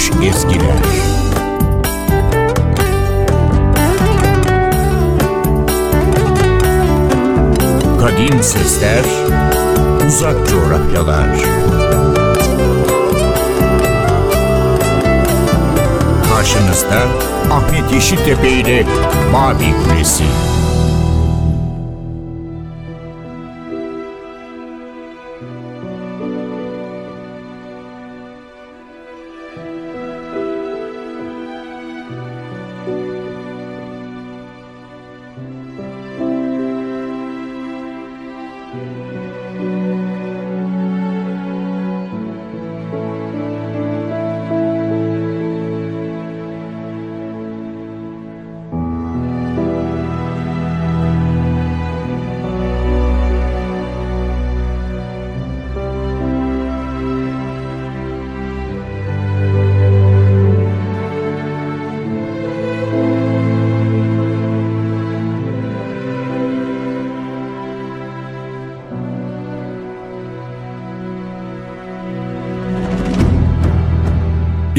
unutulmuş ezgiler. Kadim sesler, uzak coğrafyalar. Karşınızda Ahmet Yeşiltepe ile Mavi Kulesi.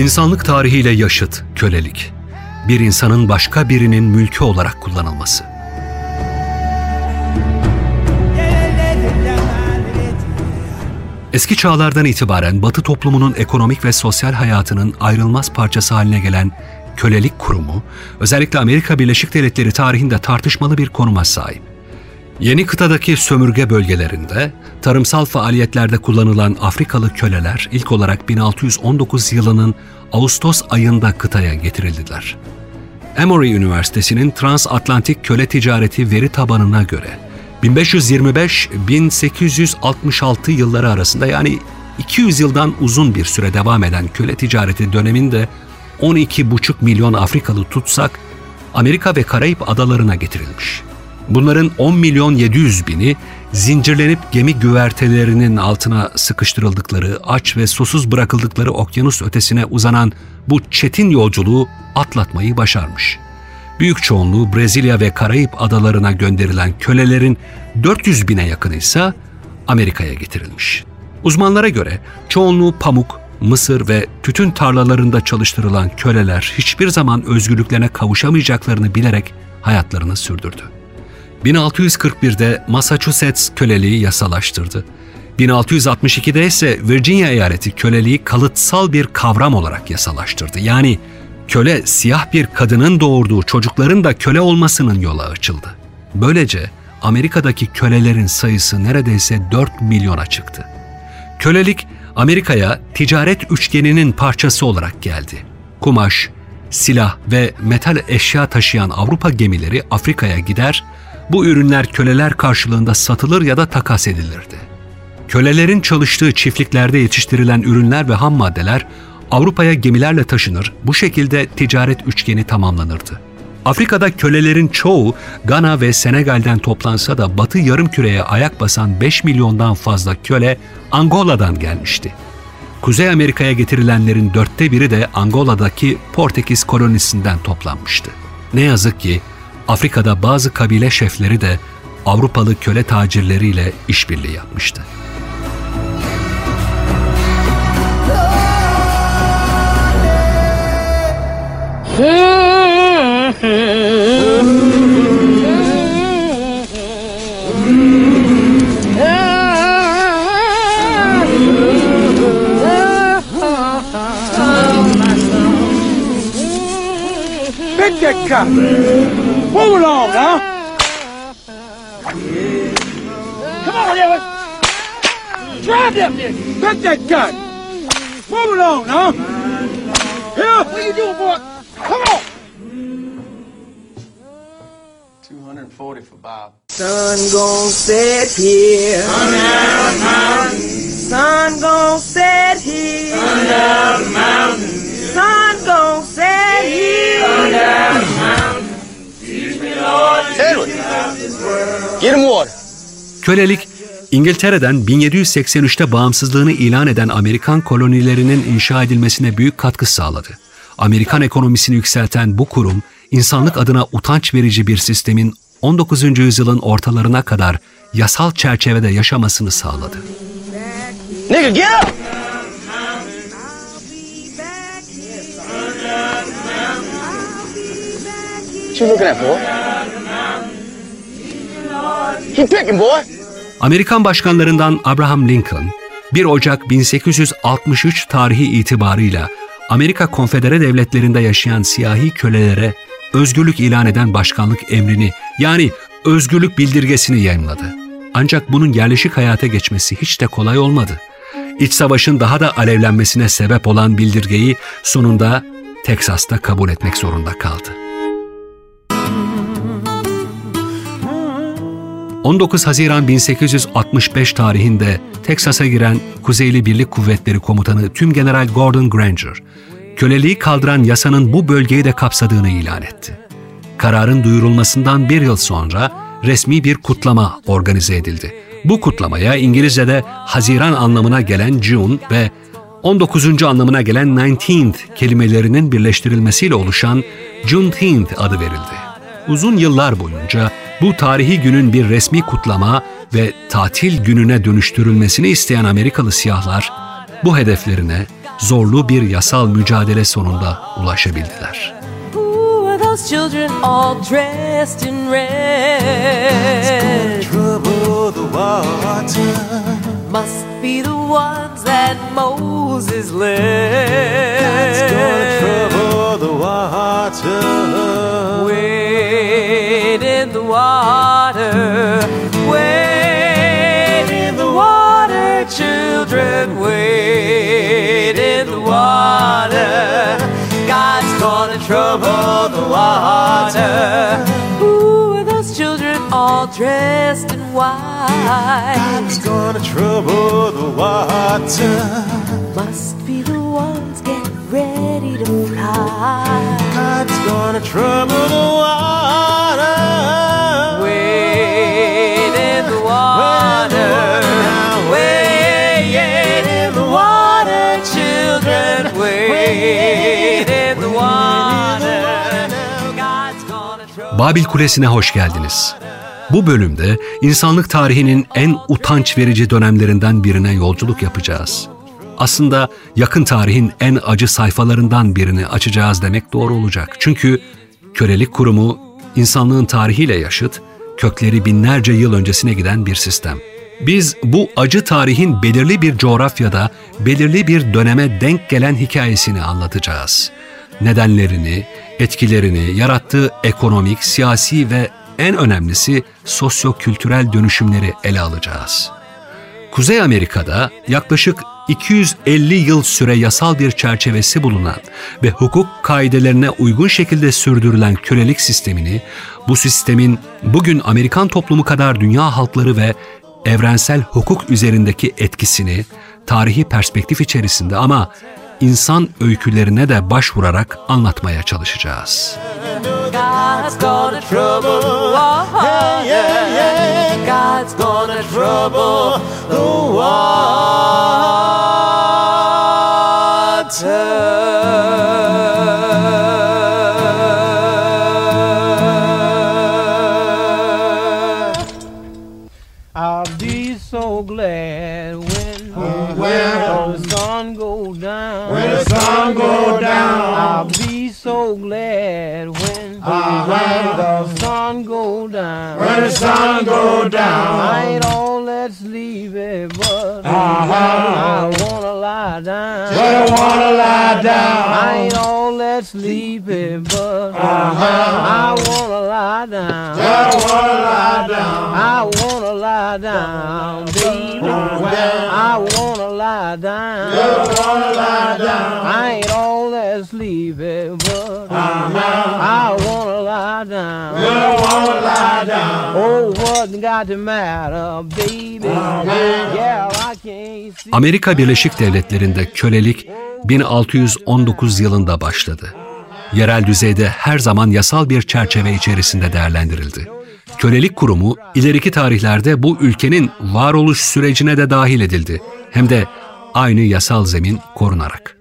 İnsanlık tarihiyle yaşıt kölelik. Bir insanın başka birinin mülkü olarak kullanılması. Eski çağlardan itibaren Batı toplumunun ekonomik ve sosyal hayatının ayrılmaz parçası haline gelen kölelik kurumu, özellikle Amerika Birleşik Devletleri tarihinde tartışmalı bir konuma sahip. Yeni kıtadaki sömürge bölgelerinde tarımsal faaliyetlerde kullanılan Afrikalı köleler ilk olarak 1619 yılının Ağustos ayında kıtaya getirildiler. Emory Üniversitesi'nin transatlantik köle ticareti veri tabanına göre 1525-1866 yılları arasında yani 200 yıldan uzun bir süre devam eden köle ticareti döneminde 12,5 milyon Afrikalı tutsak Amerika ve Karayip adalarına getirilmiş. Bunların 10 milyon 700 bini zincirlenip gemi güvertelerinin altına sıkıştırıldıkları, aç ve susuz bırakıldıkları okyanus ötesine uzanan bu çetin yolculuğu atlatmayı başarmış. Büyük çoğunluğu Brezilya ve Karayip adalarına gönderilen kölelerin 400 bine yakını ise Amerika'ya getirilmiş. Uzmanlara göre çoğunluğu pamuk, mısır ve tütün tarlalarında çalıştırılan köleler hiçbir zaman özgürlüklerine kavuşamayacaklarını bilerek hayatlarını sürdürdü. 1641'de Massachusetts köleliği yasalaştırdı. 1662'de ise Virginia eyaleti köleliği kalıtsal bir kavram olarak yasalaştırdı. Yani köle siyah bir kadının doğurduğu çocukların da köle olmasının yola açıldı. Böylece Amerika'daki kölelerin sayısı neredeyse 4 milyona çıktı. Kölelik Amerika'ya ticaret üçgeninin parçası olarak geldi. Kumaş, silah ve metal eşya taşıyan Avrupa gemileri Afrika'ya gider, bu ürünler köleler karşılığında satılır ya da takas edilirdi. Kölelerin çalıştığı çiftliklerde yetiştirilen ürünler ve ham maddeler Avrupa'ya gemilerle taşınır, bu şekilde ticaret üçgeni tamamlanırdı. Afrika'da kölelerin çoğu Gana ve Senegal'den toplansa da Batı yarımküreye ayak basan 5 milyondan fazla köle Angola'dan gelmişti. Kuzey Amerika'ya getirilenlerin dörtte biri de Angola'daki Portekiz kolonisinden toplanmıştı. Ne yazık ki Afrika'da bazı kabile şefleri de Avrupalı köle tacirleriyle işbirliği yapmıştı. That cop. Move along now. Come on, Ellis. Drive them niggas. Pick that gun. Move along now. Here. What you doing, boy? Come on. 240 for Bob. Sun gon' set here. Sun down mountain. Sun gon' set here. Sun down mountain. Sun Get him water. Kölelik, İngiltere'den 1783'te bağımsızlığını ilan eden Amerikan kolonilerinin inşa edilmesine büyük katkı sağladı. Amerikan ekonomisini yükselten bu kurum, insanlık adına utanç verici bir sistemin 19. yüzyılın ortalarına kadar yasal çerçevede yaşamasını sağladı. Nigga, get up! What you looking at, boy? Keep picking, boy. Amerikan başkanlarından Abraham Lincoln, 1 Ocak 1863 tarihi itibarıyla Amerika Konfedere Devletleri'nde yaşayan siyahi kölelere özgürlük ilan eden başkanlık emrini yani özgürlük bildirgesini yayınladı. Ancak bunun yerleşik hayata geçmesi hiç de kolay olmadı. İç savaşın daha da alevlenmesine sebep olan bildirgeyi sonunda Teksas'ta kabul etmek zorunda kaldı. 19 Haziran 1865 tarihinde Teksas'a giren Kuzeyli Birlik Kuvvetleri Komutanı Tümgeneral Gordon Granger, köleliği kaldıran yasanın bu bölgeyi de kapsadığını ilan etti. Kararın duyurulmasından bir yıl sonra resmi bir kutlama organize edildi. Bu kutlamaya İngilizce'de Haziran anlamına gelen June ve 19. anlamına gelen 19th kelimelerinin birleştirilmesiyle oluşan Juneteenth adı verildi. Uzun yıllar boyunca bu tarihi günün bir resmi kutlama ve tatil gününe dönüştürülmesini isteyen Amerikalı siyahlar bu hedeflerine zorlu bir yasal mücadele sonunda ulaşabildiler. Must be the ones that Moses It's gonna led. trouble the water. Wade in the water, wade in the water, children, wade in the water. God's gonna trouble the water. Who are those children all dressed in white? It's gonna trouble the water. Must be the ones getting ready to fly. God's gonna trouble the water. Babil Kulesi'ne hoş geldiniz. Bu bölümde insanlık tarihinin en utanç verici dönemlerinden birine yolculuk yapacağız. Aslında yakın tarihin en acı sayfalarından birini açacağız demek doğru olacak. Çünkü kölelik kurumu insanlığın tarihiyle yaşıt, kökleri binlerce yıl öncesine giden bir sistem. Biz bu acı tarihin belirli bir coğrafyada, belirli bir döneme denk gelen hikayesini anlatacağız. Nedenlerini, etkilerini, yarattığı ekonomik, siyasi ve en önemlisi sosyo-kültürel dönüşümleri ele alacağız. Kuzey Amerika'da yaklaşık 250 yıl süre yasal bir çerçevesi bulunan ve hukuk kaidelerine uygun şekilde sürdürülen kölelik sistemini, bu sistemin bugün Amerikan toplumu kadar dünya halkları ve evrensel hukuk üzerindeki etkisini tarihi perspektif içerisinde ama insan öykülerine de başvurarak anlatmaya çalışacağız. I'll be so glad so glad when, ah, when the sun go down. When the sun go down. I ain't all that sleepy, but uh-huh. I wanna lie down. But I wanna lie down. I ain't all that sleepy, but uh-huh. I wanna lie down. But I wanna lie down. I wanna lie down, baby. I wanna lie down. I wanna lie down. I ain't all that sleepy, but lie down. Wanna lie down. Oh, what got the matter, baby? Yeah, I can't see. Amerika Birleşik Devletleri'nde kölelik 1619 yılında başladı. Yerel düzeyde her zaman yasal bir çerçeve içerisinde değerlendirildi. Kölelik kurumu ileriki tarihlerde bu ülkenin varoluş sürecine de dahil edildi. Hem de aynı yasal zemin korunarak.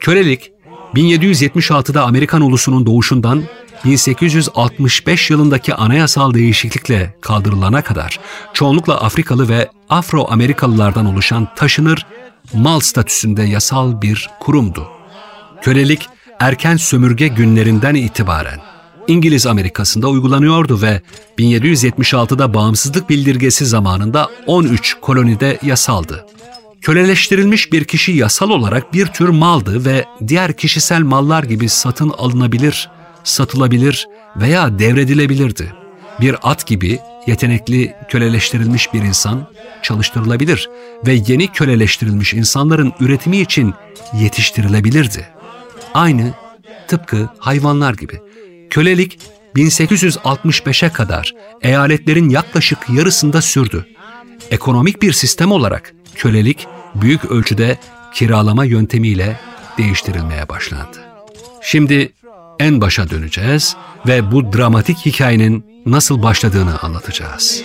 Kölelik 1776'da Amerikan ulusunun doğuşundan 1865 yılındaki anayasal değişiklikle kaldırılana kadar çoğunlukla Afrikalı ve Afro-Amerikalılardan oluşan taşınır mal statüsünde yasal bir kurumdu. Kölelik erken sömürge günlerinden itibaren İngiliz Amerikası'nda uygulanıyordu ve 1776'da bağımsızlık bildirgesi zamanında 13 kolonide yasaldı. Köleleştirilmiş bir kişi yasal olarak bir tür maldı ve diğer kişisel mallar gibi satın alınabilir, satılabilir veya devredilebilirdi. Bir at gibi yetenekli köleleştirilmiş bir insan çalıştırılabilir ve yeni köleleştirilmiş insanların üretimi için yetiştirilebilirdi. Aynı tıpkı hayvanlar gibi. Kölelik 1865'e kadar eyaletlerin yaklaşık yarısında sürdü. Ekonomik bir sistem olarak kölelik büyük ölçüde kiralama yöntemiyle değiştirilmeye başlandı. Şimdi en başa döneceğiz ve bu dramatik hikayenin nasıl başladığını anlatacağız.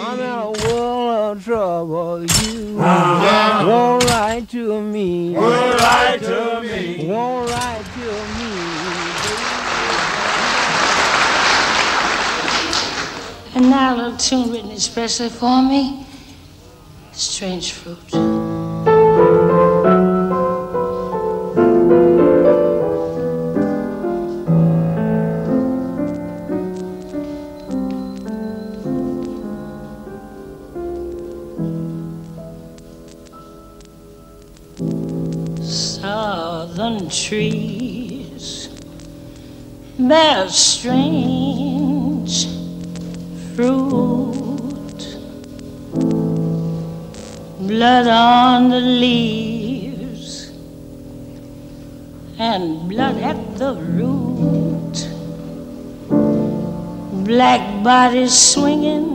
And now a little tune written especially for me. Strange fruit. Bear strange fruit. Blood on the leaves and blood at the root. Black bodies swinging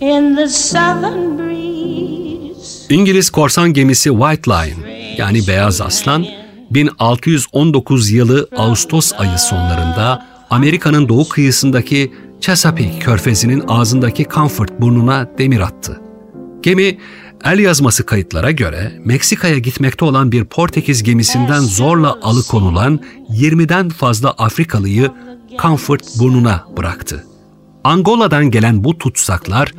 in the southern breeze. İngiliz korsan gemisi White Lion yani Beyaz Aslan 1619 yılı Ağustos ayı sonlarında Amerika'nın doğu kıyısındaki Chesapeake körfezinin ağzındaki Comfort burnuna demir attı. Gemi el yazması kayıtlara göre Meksika'ya gitmekte olan bir Portekiz gemisinden zorla alıkonulan 20'den fazla Afrikalıyı Comfort burnuna bıraktı. Angola'dan gelen bu tutsaklar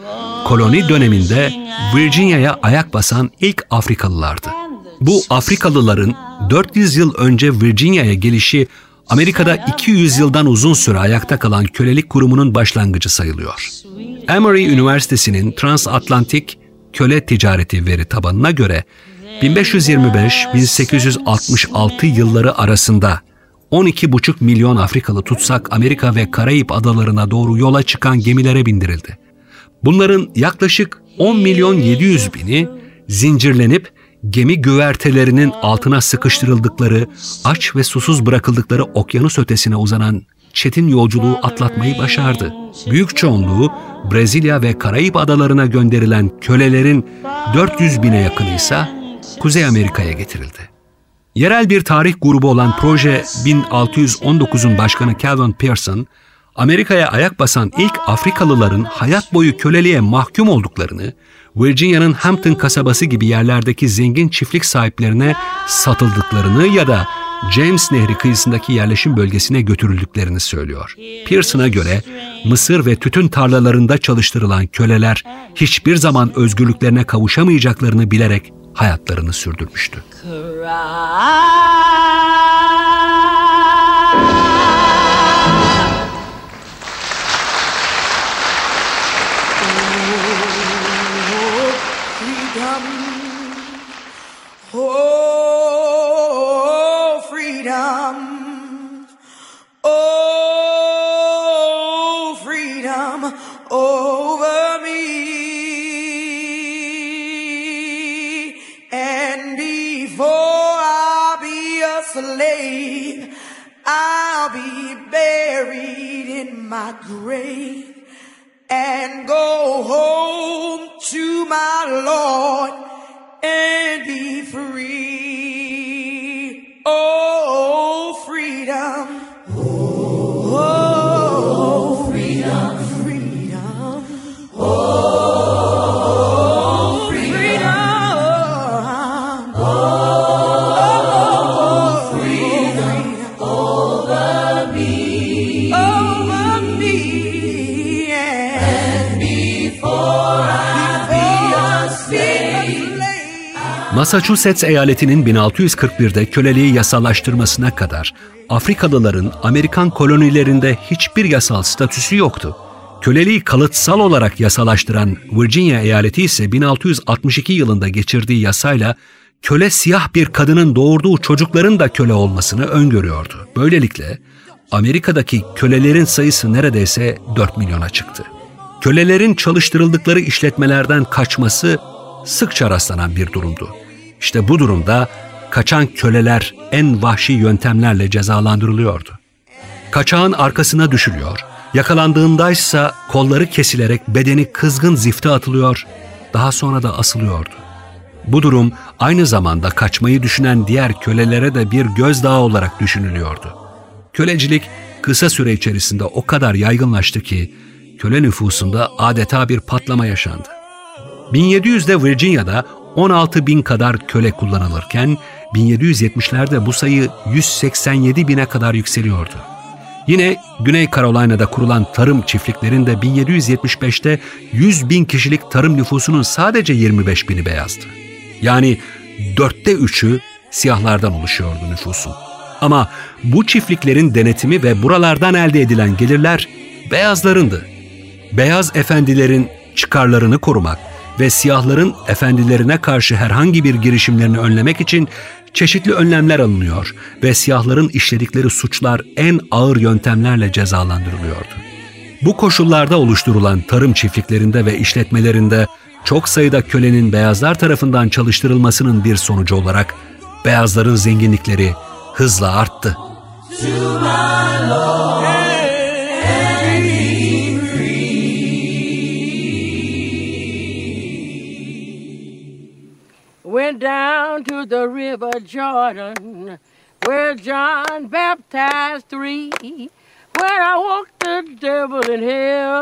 koloni döneminde Virginia'ya ayak basan ilk Afrikalılardı. Bu Afrikalıların 400 yıl önce Virginia'ya gelişi Amerika'da 200 yıldan uzun süre ayakta kalan kölelik kurumunun başlangıcı sayılıyor. Emory Üniversitesi'nin transatlantik köle ticareti veri tabanına göre 1525-1866 yılları arasında 12,5 milyon Afrikalı tutsak Amerika ve Karayip adalarına doğru yola çıkan gemilere bindirildi. Bunların yaklaşık 10 milyon 700 bini zincirlenip gemi güvertelerinin altına sıkıştırıldıkları, aç ve susuz bırakıldıkları okyanus ötesine uzanan çetin yolculuğu atlatmayı başardı. Büyük çoğunluğu Brezilya ve Karayip adalarına gönderilen kölelerin 400 bine yakını ise Kuzey Amerika'ya getirildi. Yerel bir tarih grubu olan Proje 1619'un başkanı Calvin Pearson, Amerika'ya ayak basan ilk Afrikalıların hayat boyu köleliğe mahkum olduklarını, Virginia'nın Hampton kasabası gibi yerlerdeki zengin çiftlik sahiplerine satıldıklarını ya da James Nehri kıyısındaki yerleşim bölgesine götürüldüklerini söylüyor. Pearson'a göre mısır ve tütün tarlalarında çalıştırılan köleler hiçbir zaman özgürlüklerine kavuşamayacaklarını bilerek hayatlarını sürdürmüştü. Oh, Massachusetts eyaletinin 1641'de köleliği yasallaştırmasına kadar Afrikalıların Amerikan kolonilerinde hiçbir yasal statüsü yoktu. Köleliği kalıtsal olarak yasalaştıran Virginia eyaleti ise 1662 yılında geçirdiği yasayla köle siyah bir kadının doğurduğu çocukların da köle olmasını öngörüyordu. Böylelikle Amerika'daki kölelerin sayısı neredeyse 4 milyona çıktı. Kölelerin çalıştırıldıkları işletmelerden kaçması sıkça rastlanan bir durumdu. İşte bu durumda kaçan köleler en vahşi yöntemlerle cezalandırılıyordu. Kaçağın arkasına düşülüyor, yakalandığındaysa kolları kesilerek bedeni kızgın zifte atılıyor, daha sonra da asılıyordu. Bu durum aynı zamanda kaçmayı düşünen diğer kölelere de bir gözdağı olarak düşünülüyordu. Kölecilik kısa süre içerisinde o kadar yaygınlaştı ki köle nüfusunda adeta bir patlama yaşandı. 1700'de Virginia'da 16 bin kadar köle kullanılırken 1770'lerde bu sayı 187 bine kadar yükseliyordu. Yine Güney Carolina'da kurulan tarım çiftliklerinde 1775'te 100 bin kişilik tarım nüfusunun sadece 25 bini beyazdı. Yani dörtte üçü siyahlardan oluşuyordu nüfusun. Ama bu çiftliklerin denetimi ve buralardan elde edilen gelirler beyazlarındı. Beyaz efendilerin çıkarlarını korumak ve siyahların efendilerine karşı herhangi bir girişimlerini önlemek için çeşitli önlemler alınıyor ve siyahların işledikleri suçlar en ağır yöntemlerle cezalandırılıyordu. Bu koşullarda oluşturulan tarım çiftliklerinde ve işletmelerinde çok sayıda kölenin beyazlar tarafından çalıştırılmasının bir sonucu olarak beyazların zenginlikleri hızla arttı. Went river Jordan, where John baptized three. When I walked the devil in hell,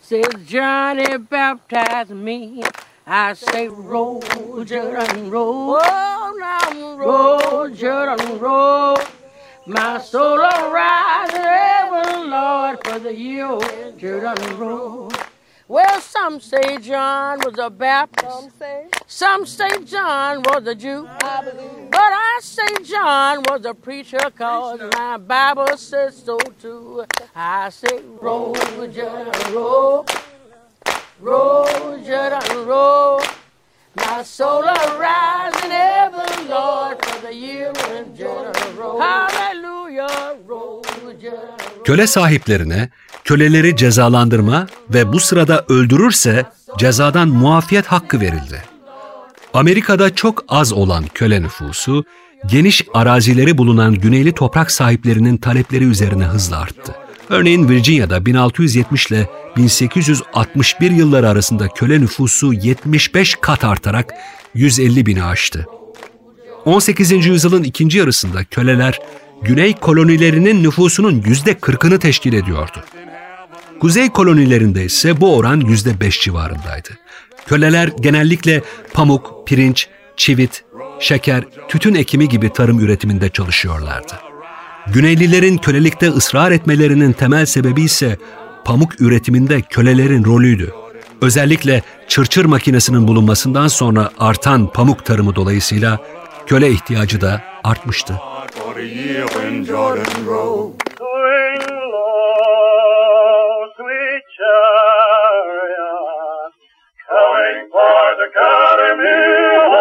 says Johnny baptized me. I say, roll, Jordan, roll. Oh, now roll, Jordan, roll. My soul will rise in heaven, Lord, for the year Jordan roll. Well, some say John was a Baptist. Some say, some say John was a Jew. I believe. But I say John was a preacher, cause my Bible says so too. I say, roll, Jordan, roll. Roll, Jordan, roll. My soul arise in heaven, Lord, for the year when Jordan roll. Hallelujah, roll, Jordan. Köle sahiplerine köleleri cezalandırma ve bu sırada öldürürse cezadan muafiyet hakkı verildi. Amerika'da çok az olan köle nüfusu, geniş arazileri bulunan güneyli toprak sahiplerinin talepleri üzerine hızla arttı. Örneğin Virginia'da 1670 ile 1861 yılları arasında köle nüfusu 75 kat artarak 150 bini aştı. 18. yüzyılın ikinci yarısında köleler güney kolonilerinin nüfusunun yüzde 40'ını teşkil ediyordu. Kuzey kolonilerinde ise bu oran yüzde 5 civarındaydı. Köleler genellikle pamuk, pirinç, çivit, şeker, tütün ekimi gibi tarım üretiminde çalışıyorlardı. Güneylilerin kölelikte ısrar etmelerinin temel sebebi ise pamuk üretiminde kölelerin rolüydü. Özellikle çırçır makinesinin bulunmasından sonra artan pamuk tarımı dolayısıyla köle ihtiyacı da artmıştı. mia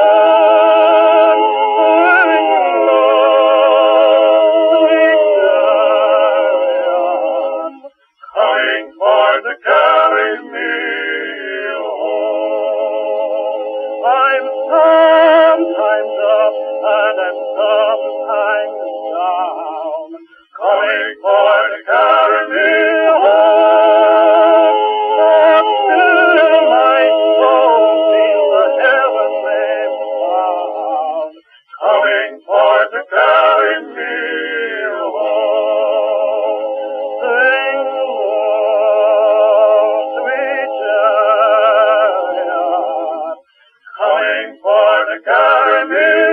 for to carry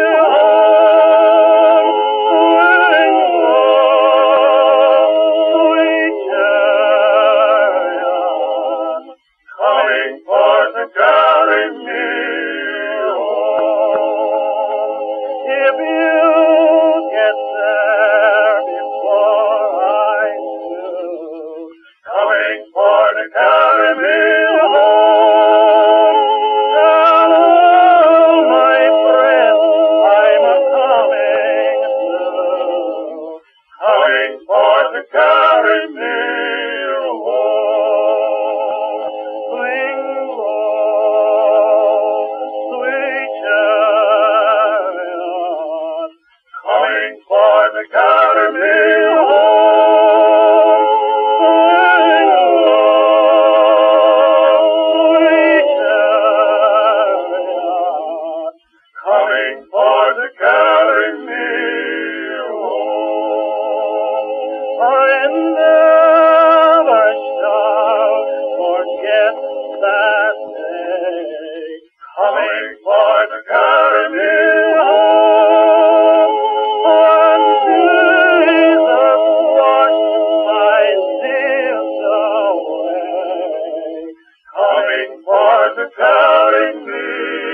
for the carrying me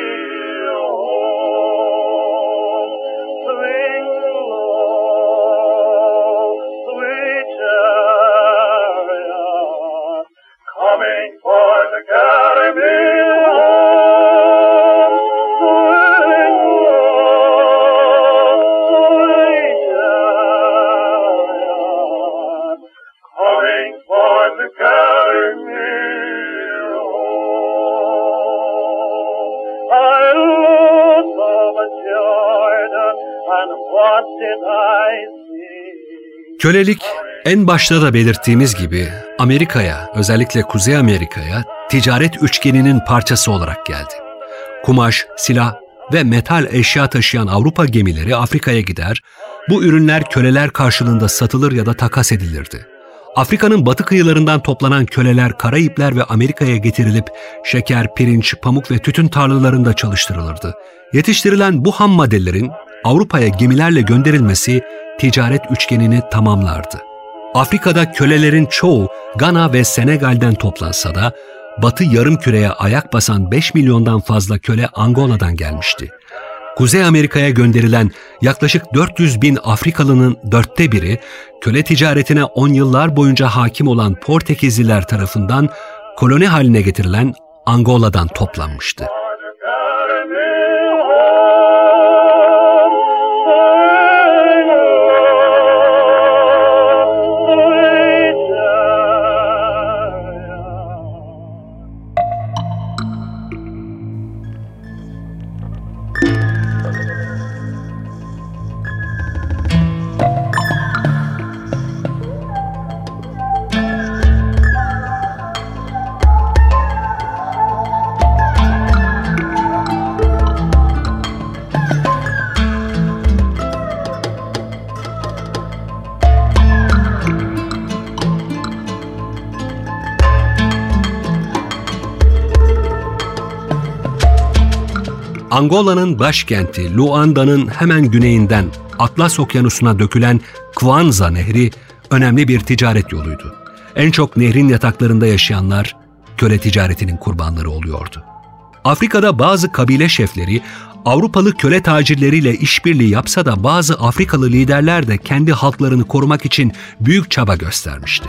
Kölelik en başta da belirttiğimiz gibi Amerika'ya, özellikle Kuzey Amerika'ya ticaret üçgeninin parçası olarak geldi. Kumaş, silah ve metal eşya taşıyan Avrupa gemileri Afrika'ya gider, bu ürünler köleler karşılığında satılır ya da takas edilirdi. Afrika'nın batı kıyılarından toplanan köleler Karayipler ve Amerika'ya getirilip şeker, pirinç, pamuk ve tütün tarlalarında çalıştırılırdı. Yetiştirilen bu ham maddelerin Avrupa'ya gemilerle gönderilmesi ticaret üçgenini tamamlardı. Afrika'da kölelerin çoğu Gana ve Senegal'den toplansa da Batı yarımküreye ayak basan 5 milyondan fazla köle Angola'dan gelmişti. Kuzey Amerika'ya gönderilen yaklaşık 400 bin Afrikalının dörtte biri köle ticaretine 10 yıllar boyunca hakim olan Portekizliler tarafından koloni haline getirilen Angola'dan toplanmıştı. Angola'nın başkenti Luanda'nın hemen güneyinden Atlas Okyanusu'na dökülen Kwanza Nehri önemli bir ticaret yoluydu. En çok nehrin yataklarında yaşayanlar köle ticaretinin kurbanları oluyordu. Afrika'da bazı kabile şefleri Avrupalı köle tacirleriyle işbirliği yapsa da bazı Afrikalı liderler de kendi halklarını korumak için büyük çaba göstermişti.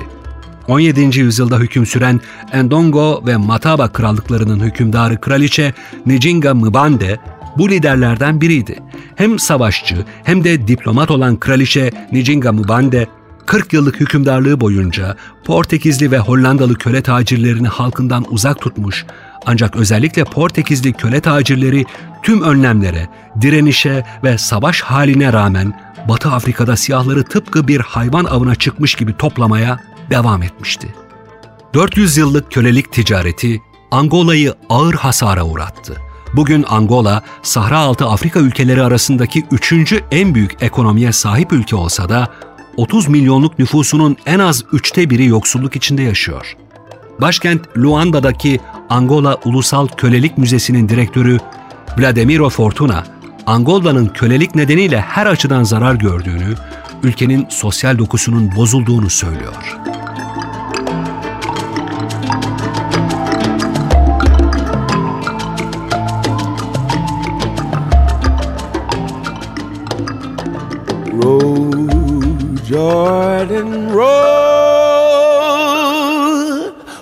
17. yüzyılda hüküm süren Endongo ve Mataba krallıklarının hükümdarı kraliçe Njinga Mbande bu liderlerden biriydi. Hem savaşçı hem de diplomat olan kraliçe Njinga Mbande 40 yıllık hükümdarlığı boyunca Portekizli ve Hollandalı köle tacirlerini halkından uzak tutmuş ancak özellikle Portekizli köle tacirleri tüm önlemlere, direnişe ve savaş haline rağmen Batı Afrika'da siyahları tıpkı bir hayvan avına çıkmış gibi toplamaya devam etmişti. 400 yıllık kölelik ticareti Angola'yı ağır hasara uğrattı. Bugün Angola, Sahra altı Afrika ülkeleri arasındaki üçüncü en büyük ekonomiye sahip ülke olsa da 30 milyonluk nüfusunun en az üçte biri yoksulluk içinde yaşıyor. Başkent Luanda'daki Angola Ulusal Kölelik Müzesi'nin direktörü Vladimiro Fortuna, Angola'nın kölelik nedeniyle her açıdan zarar gördüğünü, ülkenin sosyal dokusunun bozulduğunu söylüyor. Jordan, roll,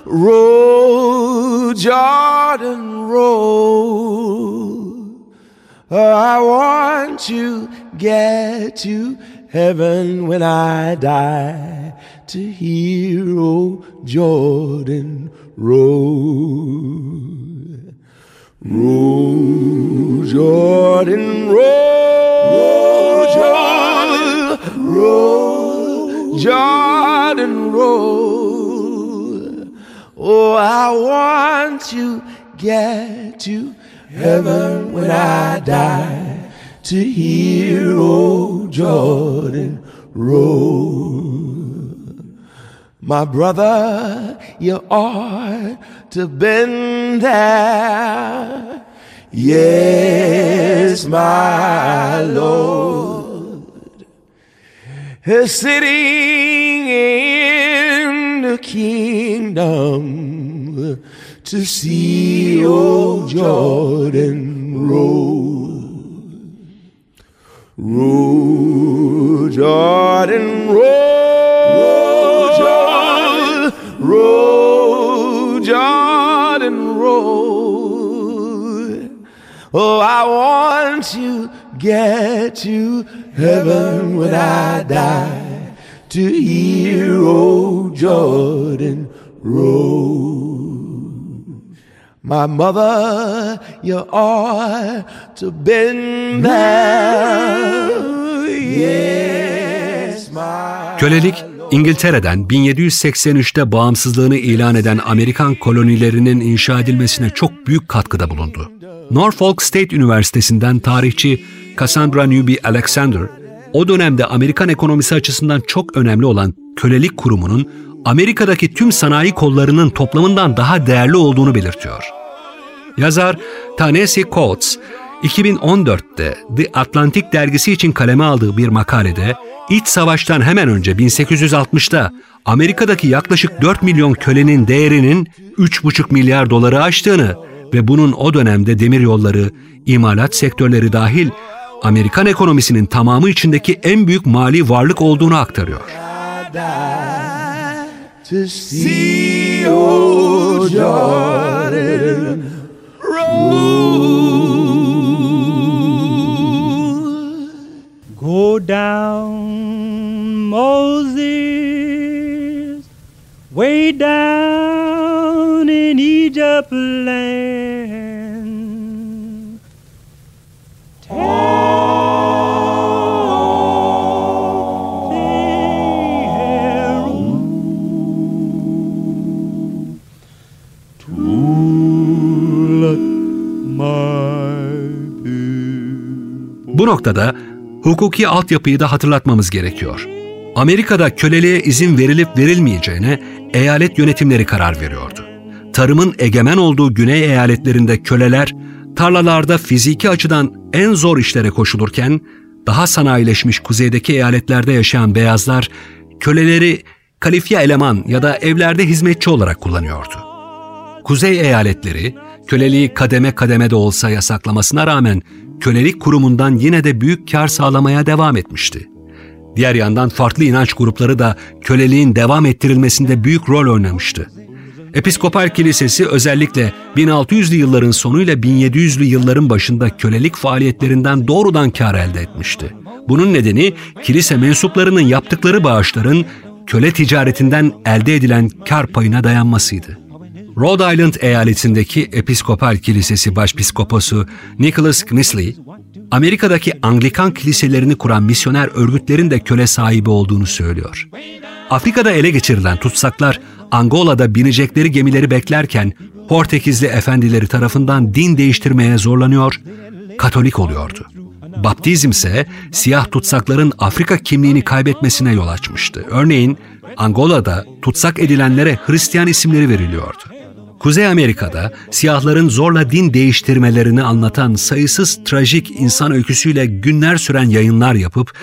roll, Jordan, roll. I want to get to heaven when I die to hear old Jordan roll. Roll, Jordan, roll, Jordan, roll, Jordan, roll. Oh, I want to get to heaven when I die to hear old Jordan roll. My brother, you ought to been there. Yes, my Lord. is Sitting in the kingdom to see old Jordan roll. Roll, Jordan, roll, Jordan, roll, Jordan, roll. Oh, I want to get to heaven when I die to hear old Jordan roll. My mother, you ought to been there. Yes, Kölelik, İngiltere'den 1783'te bağımsızlığını ilan eden Amerikan kolonilerinin inşa edilmesine çok büyük katkıda bulundu. Norfolk State Üniversitesi'nden tarihçi Cassandra Newby Alexander, o dönemde Amerikan ekonomisi açısından çok önemli olan kölelik kurumunun Amerika'daki tüm sanayi kollarının toplamından daha değerli olduğunu belirtiyor. Yazar Ta-Nehisi Coates, 2014'te The Atlantic dergisi için kaleme aldığı bir makalede, İç savaştan hemen önce 1860'da Amerika'daki yaklaşık 4 milyon kölenin değerinin 3,5 milyar doları aştığını ve bunun o dönemde demir yolları, imalat sektörleri dahil Amerikan ekonomisinin tamamı içindeki en büyük mali varlık olduğunu aktarıyor. To see old Jordan roll. Go down, Moses, way down in Egypt land. Bu noktada hukuki altyapıyı da hatırlatmamız gerekiyor. Amerika'da köleliğe izin verilip verilmeyeceğine eyalet yönetimleri karar veriyordu. Tarımın egemen olduğu güney eyaletlerinde köleler tarlalarda fiziki açıdan en zor işlere koşulurken daha sanayileşmiş kuzeydeki eyaletlerde yaşayan beyazlar köleleri kalifiye eleman ya da evlerde hizmetçi olarak kullanıyordu. Kuzey eyaletleri köleliği kademe kademe de olsa yasaklamasına rağmen kölelik kurumundan yine de büyük kar sağlamaya devam etmişti. Diğer yandan farklı inanç grupları da köleliğin devam ettirilmesinde büyük rol oynamıştı. Episkopal Kilisesi özellikle 1600'lü yılların sonuyla 1700'lü yılların başında kölelik faaliyetlerinden doğrudan kar elde etmişti. Bunun nedeni kilise mensuplarının yaptıkları bağışların köle ticaretinden elde edilen kar payına dayanmasıydı. Rhode Island eyaletindeki Episkopal Kilisesi Başpiskoposu Nicholas Knisley, Amerika'daki Anglikan kiliselerini kuran misyoner örgütlerin de köle sahibi olduğunu söylüyor. Afrika'da ele geçirilen tutsaklar Angola'da binecekleri gemileri beklerken Portekizli efendileri tarafından din değiştirmeye zorlanıyor, Katolik oluyordu. Baptizm ise siyah tutsakların Afrika kimliğini kaybetmesine yol açmıştı. Örneğin Angola'da tutsak edilenlere Hristiyan isimleri veriliyordu. Kuzey Amerika'da siyahların zorla din değiştirmelerini anlatan sayısız trajik insan öyküsüyle günler süren yayınlar yapıp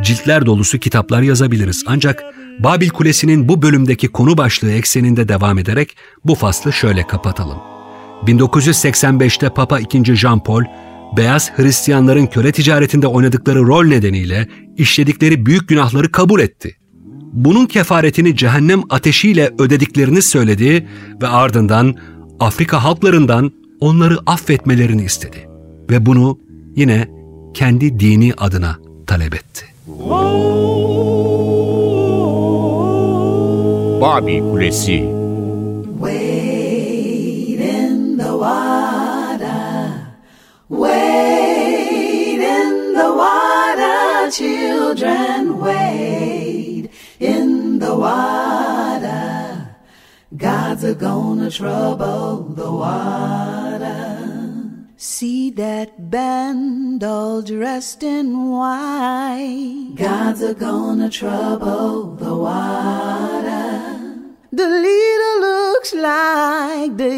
ciltler dolusu kitaplar yazabiliriz. Ancak Babil Kulesi'nin bu bölümdeki konu başlığı ekseninde devam ederek bu faslı şöyle kapatalım. 1985'te Papa II. Jean Paul, beyaz Hristiyanların köle ticaretinde oynadıkları rol nedeniyle işledikleri büyük günahları kabul etti. Bunun kefaretini cehennem ateşiyle ödediklerini söyledi ve ardından Afrika halklarından onları affetmelerini istedi. Ve bunu yine kendi dini adına talep etti. Babil Kulesi Wade in the water, wade in the water, children, water. Gods are gonna trouble the water. See that band all dressed in white. Gods are gonna trouble the water. The leader looks like the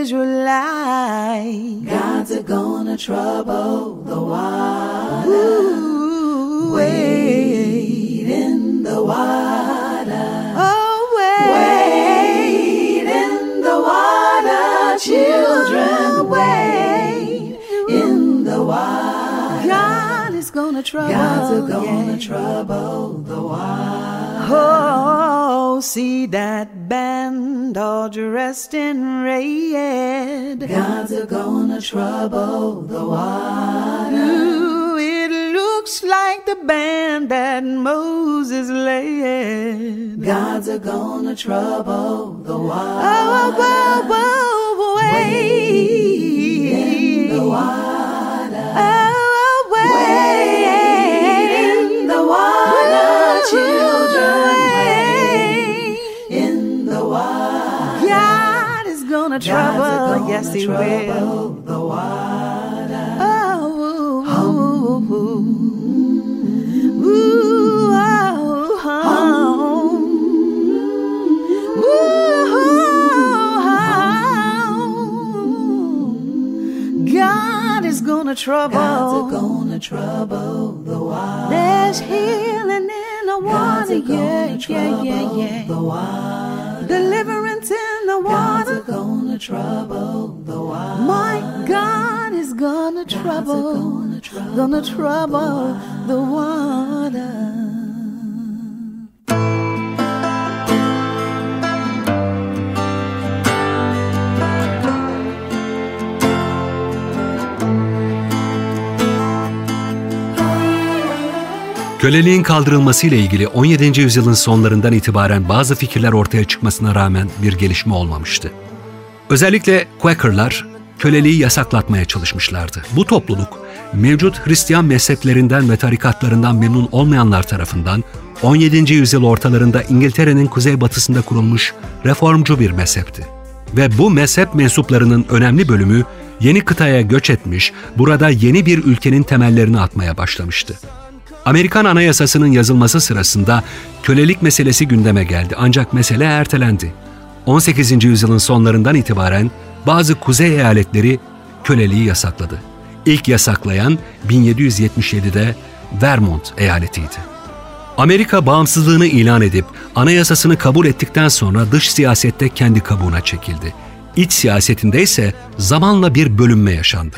Israelite. Gods are gonna trouble the water. Ooh, wade in the water. water, children, wait in the water. God is gonna trouble. God's gonna yeah. trouble the water. Oh, see that band all dressed in red. God's gonna trouble the water. Ooh looks like the band that Moses led. Gods are gonna trouble the oh, oh, water. Oh, whoa, whoa, whoa, way in the water. Oh, way in the water, children. Way in the water. God is gonna trouble, gonna yes, He will. The water. Gonna trouble. God's gonna trouble the water. There's healing in the water. Yeah, yeah, yeah, yeah. The water. Deliverance in the water. God's gonna trouble the water. My God is gonna trouble. Gonna trouble, gonna trouble the water. Köleliğin kaldırılması ile ilgili 17. yüzyılın sonlarından itibaren bazı fikirler ortaya çıkmasına rağmen bir gelişme olmamıştı. Özellikle Quaker'lar köleliği yasaklatmaya çalışmışlardı. Bu topluluk mevcut Hristiyan mezheplerinden ve tarikatlarından memnun olmayanlar tarafından 17. yüzyıl ortalarında İngiltere'nin kuzeybatısında kurulmuş reformcu bir mezhepti. Ve bu mezhep mensuplarının önemli bölümü yeni kıtaya göç etmiş, burada yeni bir ülkenin temellerini atmaya başlamıştı. Amerikan Anayasası'nın yazılması sırasında kölelik meselesi gündeme geldi ancak mesele ertelendi. 18. yüzyılın sonlarından itibaren bazı kuzey eyaletleri köleliği yasakladı. İlk yasaklayan 1777'de Vermont eyaletiydi. Amerika bağımsızlığını ilan edip anayasasını kabul ettikten sonra dış siyasette kendi kabuğuna çekildi. İç siyasetinde ise zamanla bir bölünme yaşandı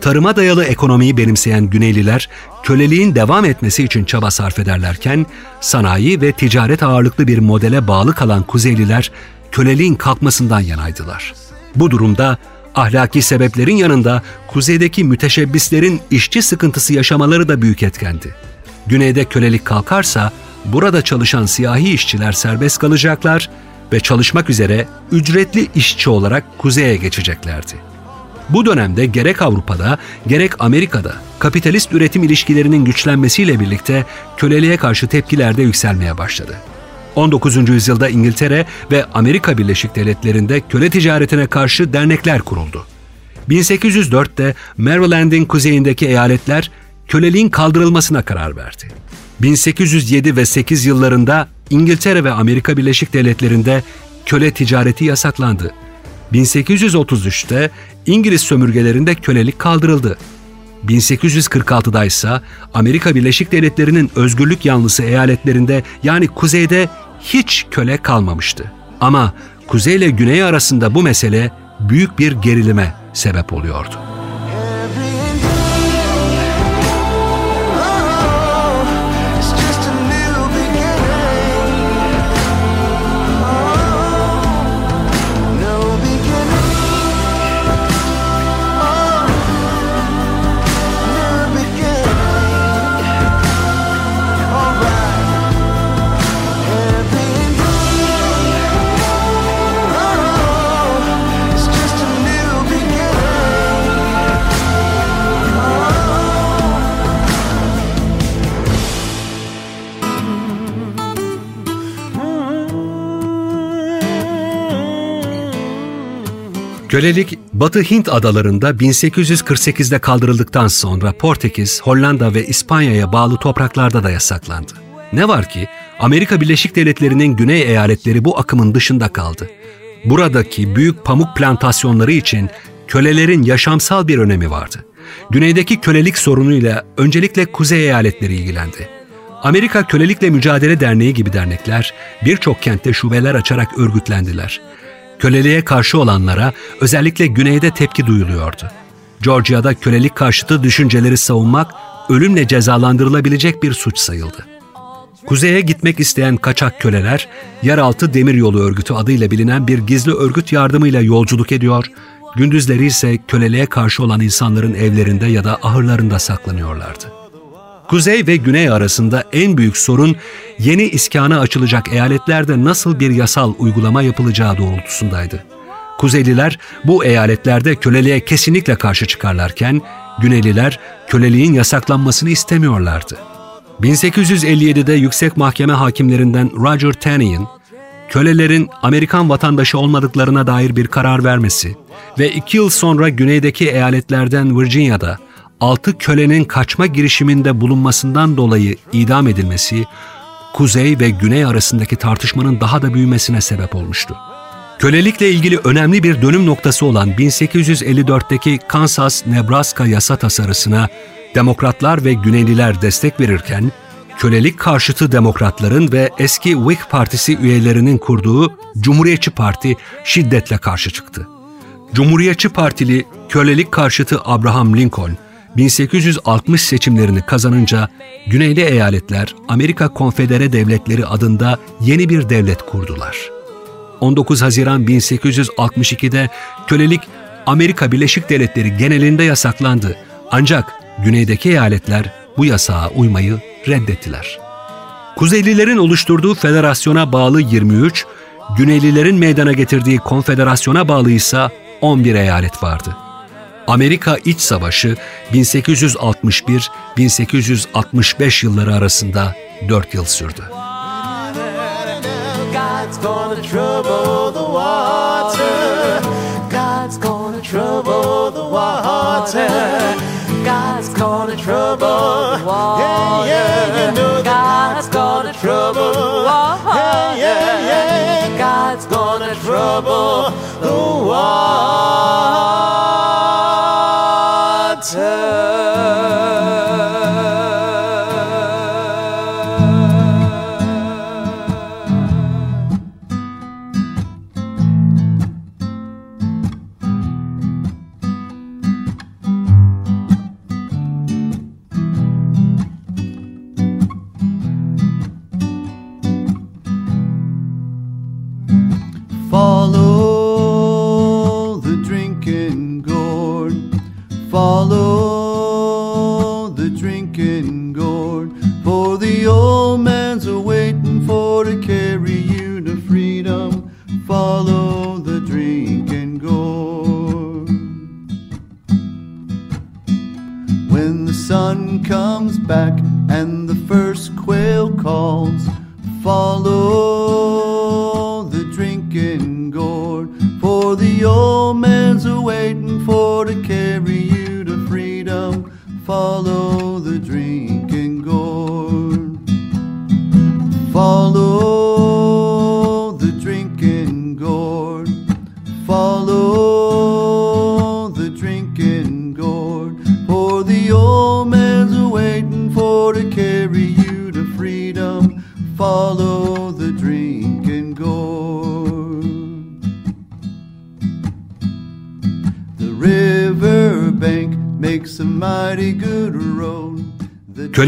tarıma dayalı ekonomiyi benimseyen Güneyliler köleliğin devam etmesi için çaba sarf ederlerken sanayi ve ticaret ağırlıklı bir modele bağlı kalan Kuzeyliler köleliğin kalkmasından yanaydılar. Bu durumda ahlaki sebeplerin yanında kuzeydeki müteşebbislerin işçi sıkıntısı yaşamaları da büyük etkendi. Güneyde kölelik kalkarsa burada çalışan siyahi işçiler serbest kalacaklar ve çalışmak üzere ücretli işçi olarak kuzeye geçeceklerdi. Bu dönemde gerek Avrupa'da gerek Amerika'da kapitalist üretim ilişkilerinin güçlenmesiyle birlikte köleliğe karşı tepkiler de yükselmeye başladı. 19. yüzyılda İngiltere ve Amerika Birleşik Devletleri'nde köle ticaretine karşı dernekler kuruldu. 1804'te Maryland'in kuzeyindeki eyaletler köleliğin kaldırılmasına karar verdi. 1807 ve 8 yıllarında İngiltere ve Amerika Birleşik Devletleri'nde köle ticareti yasaklandı 1833'te İngiliz sömürgelerinde kölelik kaldırıldı. 1846'da ise Amerika Birleşik Devletleri'nin özgürlük yanlısı eyaletlerinde yani kuzeyde hiç köle kalmamıştı. Ama kuzey ile güney arasında bu mesele büyük bir gerilime sebep oluyordu. Kölelik Batı Hint adalarında 1848'de kaldırıldıktan sonra Portekiz, Hollanda ve İspanya'ya bağlı topraklarda da yasaklandı. Ne var ki Amerika Birleşik Devletleri'nin güney eyaletleri bu akımın dışında kaldı. Buradaki büyük pamuk plantasyonları için kölelerin yaşamsal bir önemi vardı. Güneydeki kölelik sorunuyla öncelikle kuzey eyaletleri ilgilendi. Amerika Kölelikle Mücadele Derneği gibi dernekler birçok kentte şubeler açarak örgütlendiler köleliğe karşı olanlara özellikle güneyde tepki duyuluyordu. Georgia'da kölelik karşıtı düşünceleri savunmak ölümle cezalandırılabilecek bir suç sayıldı. Kuzeye gitmek isteyen kaçak köleler, Yeraltı Demiryolu Örgütü adıyla bilinen bir gizli örgüt yardımıyla yolculuk ediyor, gündüzleri ise köleliğe karşı olan insanların evlerinde ya da ahırlarında saklanıyorlardı. Kuzey ve güney arasında en büyük sorun yeni iskana açılacak eyaletlerde nasıl bir yasal uygulama yapılacağı doğrultusundaydı. Kuzeyliler bu eyaletlerde köleliğe kesinlikle karşı çıkarlarken Güneyliler köleliğin yasaklanmasını istemiyorlardı. 1857'de yüksek mahkeme hakimlerinden Roger Taney'in kölelerin Amerikan vatandaşı olmadıklarına dair bir karar vermesi ve iki yıl sonra güneydeki eyaletlerden Virginia'da altı kölenin kaçma girişiminde bulunmasından dolayı idam edilmesi, kuzey ve güney arasındaki tartışmanın daha da büyümesine sebep olmuştu. Kölelikle ilgili önemli bir dönüm noktası olan 1854'teki Kansas-Nebraska yasa tasarısına Demokratlar ve Güneyliler destek verirken, kölelik karşıtı demokratların ve eski Whig Partisi üyelerinin kurduğu Cumhuriyetçi Parti şiddetle karşı çıktı. Cumhuriyetçi Partili kölelik karşıtı Abraham Lincoln, 1860 seçimlerini kazanınca Güneyli eyaletler Amerika Konfedere Devletleri adında yeni bir devlet kurdular. 19 Haziran 1862'de kölelik Amerika Birleşik Devletleri genelinde yasaklandı. Ancak güneydeki eyaletler bu yasağa uymayı reddettiler. Kuzeylilerin oluşturduğu federasyona bağlı 23, Güneylilerin meydana getirdiği konfederasyona bağlı ise 11 eyalet vardı. Amerika İç Savaşı 1861-1865 yılları arasında 4 yıl sürdü. God's gonna trouble the water. Water.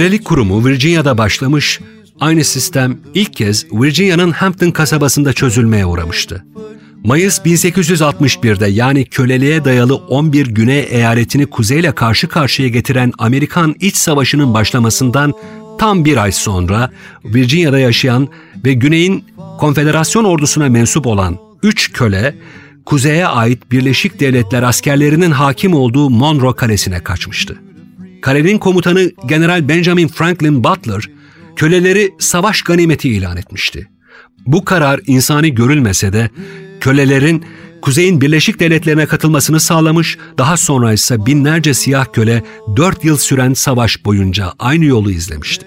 Kölelik kurumu Virginia'da başlamış, aynı sistem ilk kez Virginia'nın Hampton kasabasında çözülmeye uğramıştı. Mayıs 1861'de yani köleliğe dayalı 11 Güney eyaletini kuzeyle karşı karşıya getiren Amerikan İç Savaşı'nın başlamasından tam bir ay sonra Virginia'da yaşayan ve Güney'in konfederasyon ordusuna mensup olan 3 köle, kuzeye ait Birleşik Devletler askerlerinin hakim olduğu Monroe Kalesi'ne kaçmıştı. Kalenin komutanı General Benjamin Franklin Butler, köleleri savaş ganimeti ilan etmişti. Bu karar insani görülmese de kölelerin Kuzey'in Birleşik Devletleri'ne katılmasını sağlamış, daha sonra ise binlerce siyah köle dört yıl süren savaş boyunca aynı yolu izlemişti.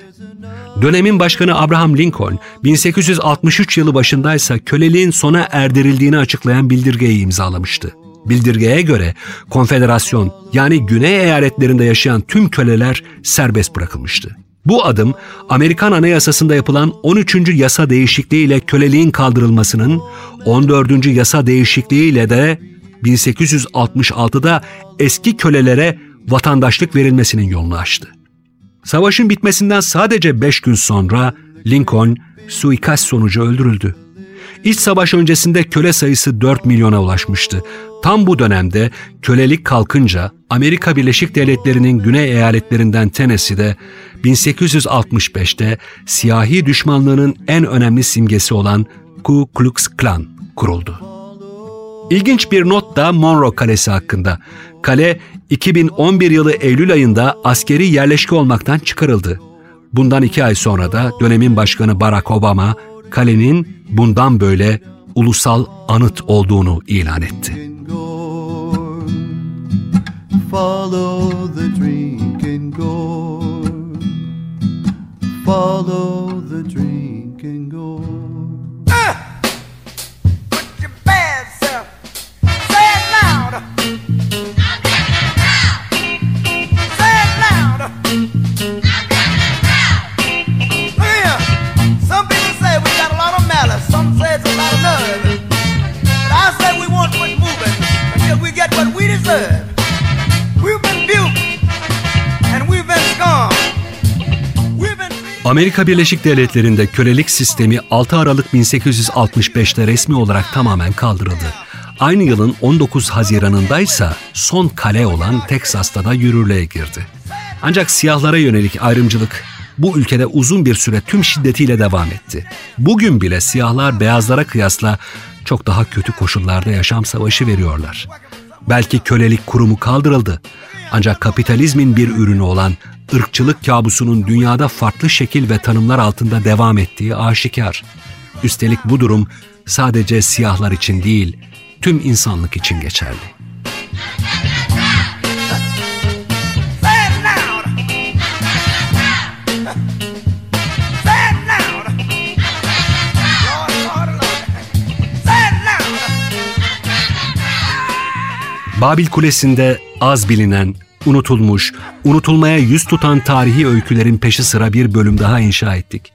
Dönemin başkanı Abraham Lincoln 1863 yılı başındaysa köleliğin sona erdirildiğini açıklayan bildirgeyi imzalamıştı. Bildirgeye göre konfederasyon yani güney eyaletlerinde yaşayan tüm köleler serbest bırakılmıştı. Bu adım Amerikan Anayasası'nda yapılan 13. yasa değişikliği ile köleliğin kaldırılmasının 14. yasa değişikliği ile de 1866'da eski kölelere vatandaşlık verilmesinin yolunu açtı. Savaşın bitmesinden sadece 5 gün sonra Lincoln suikast sonucu öldürüldü. İç savaş öncesinde köle sayısı 4 milyona ulaşmıştı. Tam bu dönemde kölelik kalkınca Amerika Birleşik Devletleri'nin güney eyaletlerinden Tennessee'de 1865'te siyahi düşmanlığının en önemli simgesi olan Ku Klux Klan kuruldu. İlginç bir not da Monroe Kalesi hakkında. Kale 2011 yılı Eylül ayında askeri yerleşke olmaktan çıkarıldı. Bundan iki ay sonra da dönemin başkanı Barack Obama kalenin bundan böyle ulusal anıt olduğunu ilan etti. Follow the drink and go. Follow the drink and go. Ah! Put your bad self. Say it louder. Say it louder. Here. Some people say we got a lot of malice. Some say it's a lot of. But I say we won't quit moving until we get what we deserve. Amerika Birleşik Devletleri'nde kölelik sistemi 6 Aralık 1865'te resmi olarak tamamen kaldırıldı. Aynı yılın 19 Haziran'ında ise son kale olan Teksas'ta da yürürlüğe girdi. Ancak siyahlara yönelik ayrımcılık bu ülkede uzun bir süre tüm şiddetiyle devam etti. Bugün bile siyahlar beyazlara kıyasla çok daha kötü koşullarda yaşam savaşı veriyorlar. Belki kölelik kurumu kaldırıldı. Ancak kapitalizmin bir ürünü olan ırkçılık kabusunun dünyada farklı şekil ve tanımlar altında devam ettiği aşikar. Üstelik bu durum sadece siyahlar için değil, tüm insanlık için geçerli. Babil Kulesi'nde az bilinen, unutulmuş, unutulmaya yüz tutan tarihi öykülerin peşi sıra bir bölüm daha inşa ettik.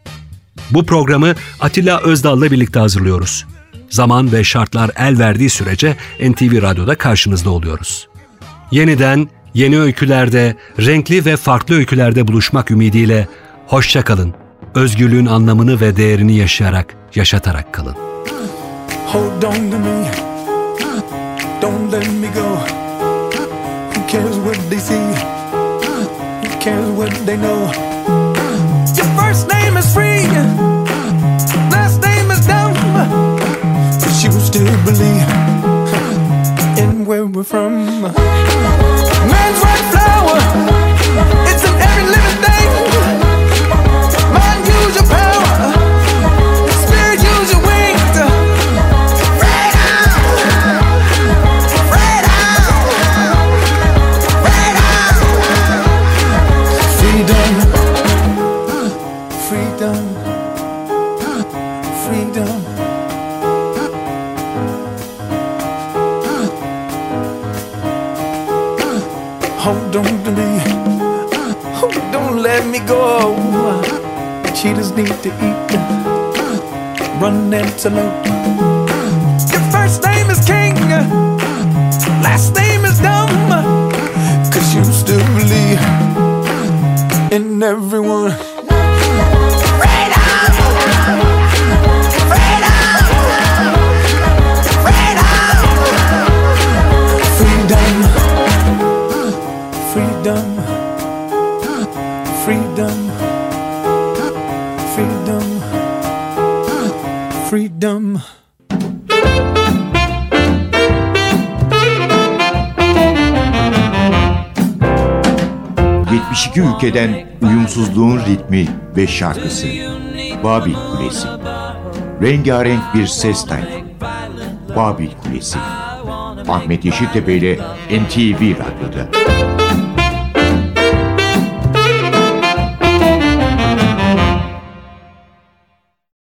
Bu programı Atilla Özdal'la birlikte hazırlıyoruz. Zaman ve şartlar el verdiği sürece NTV Radyo'da karşınızda oluyoruz. Yeniden yeni öykülerde, renkli ve farklı öykülerde buluşmak ümidiyle hoşça kalın. Özgürlüğün anlamını ve değerini yaşayarak, yaşatarak kalın. Hold on to me. Don't let me go. Cares what they see? Who cares what they know? Your first name is free, last name is dumb. But you still believe in where we're from. Antelope. Your first name is King. Last name is Dumb. Cause you still believe ...72 ülkeden uyumsuzluğun ritmi ve şarkısı... ...Babil Kulesi... ...rengarenk bir ses tayfı... ...Babil Kulesi... ...Ahmet Yeşiltepe ile NTV Radyo'da...